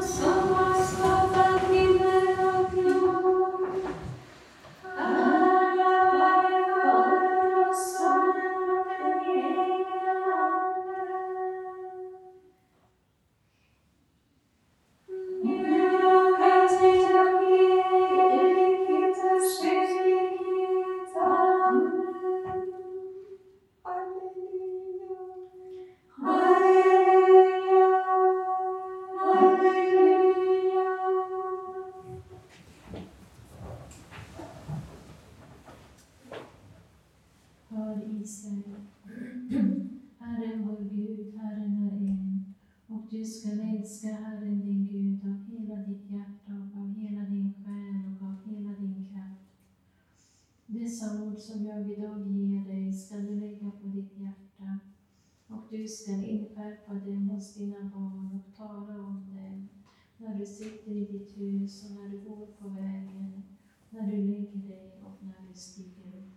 서 Ord som jag idag ger dig skall du lägga på ditt hjärta och du skall inskärpa dem hos dina barn och tala om dem när du sitter i ditt hus och när du går på vägen, när du lägger dig och när du stiger upp.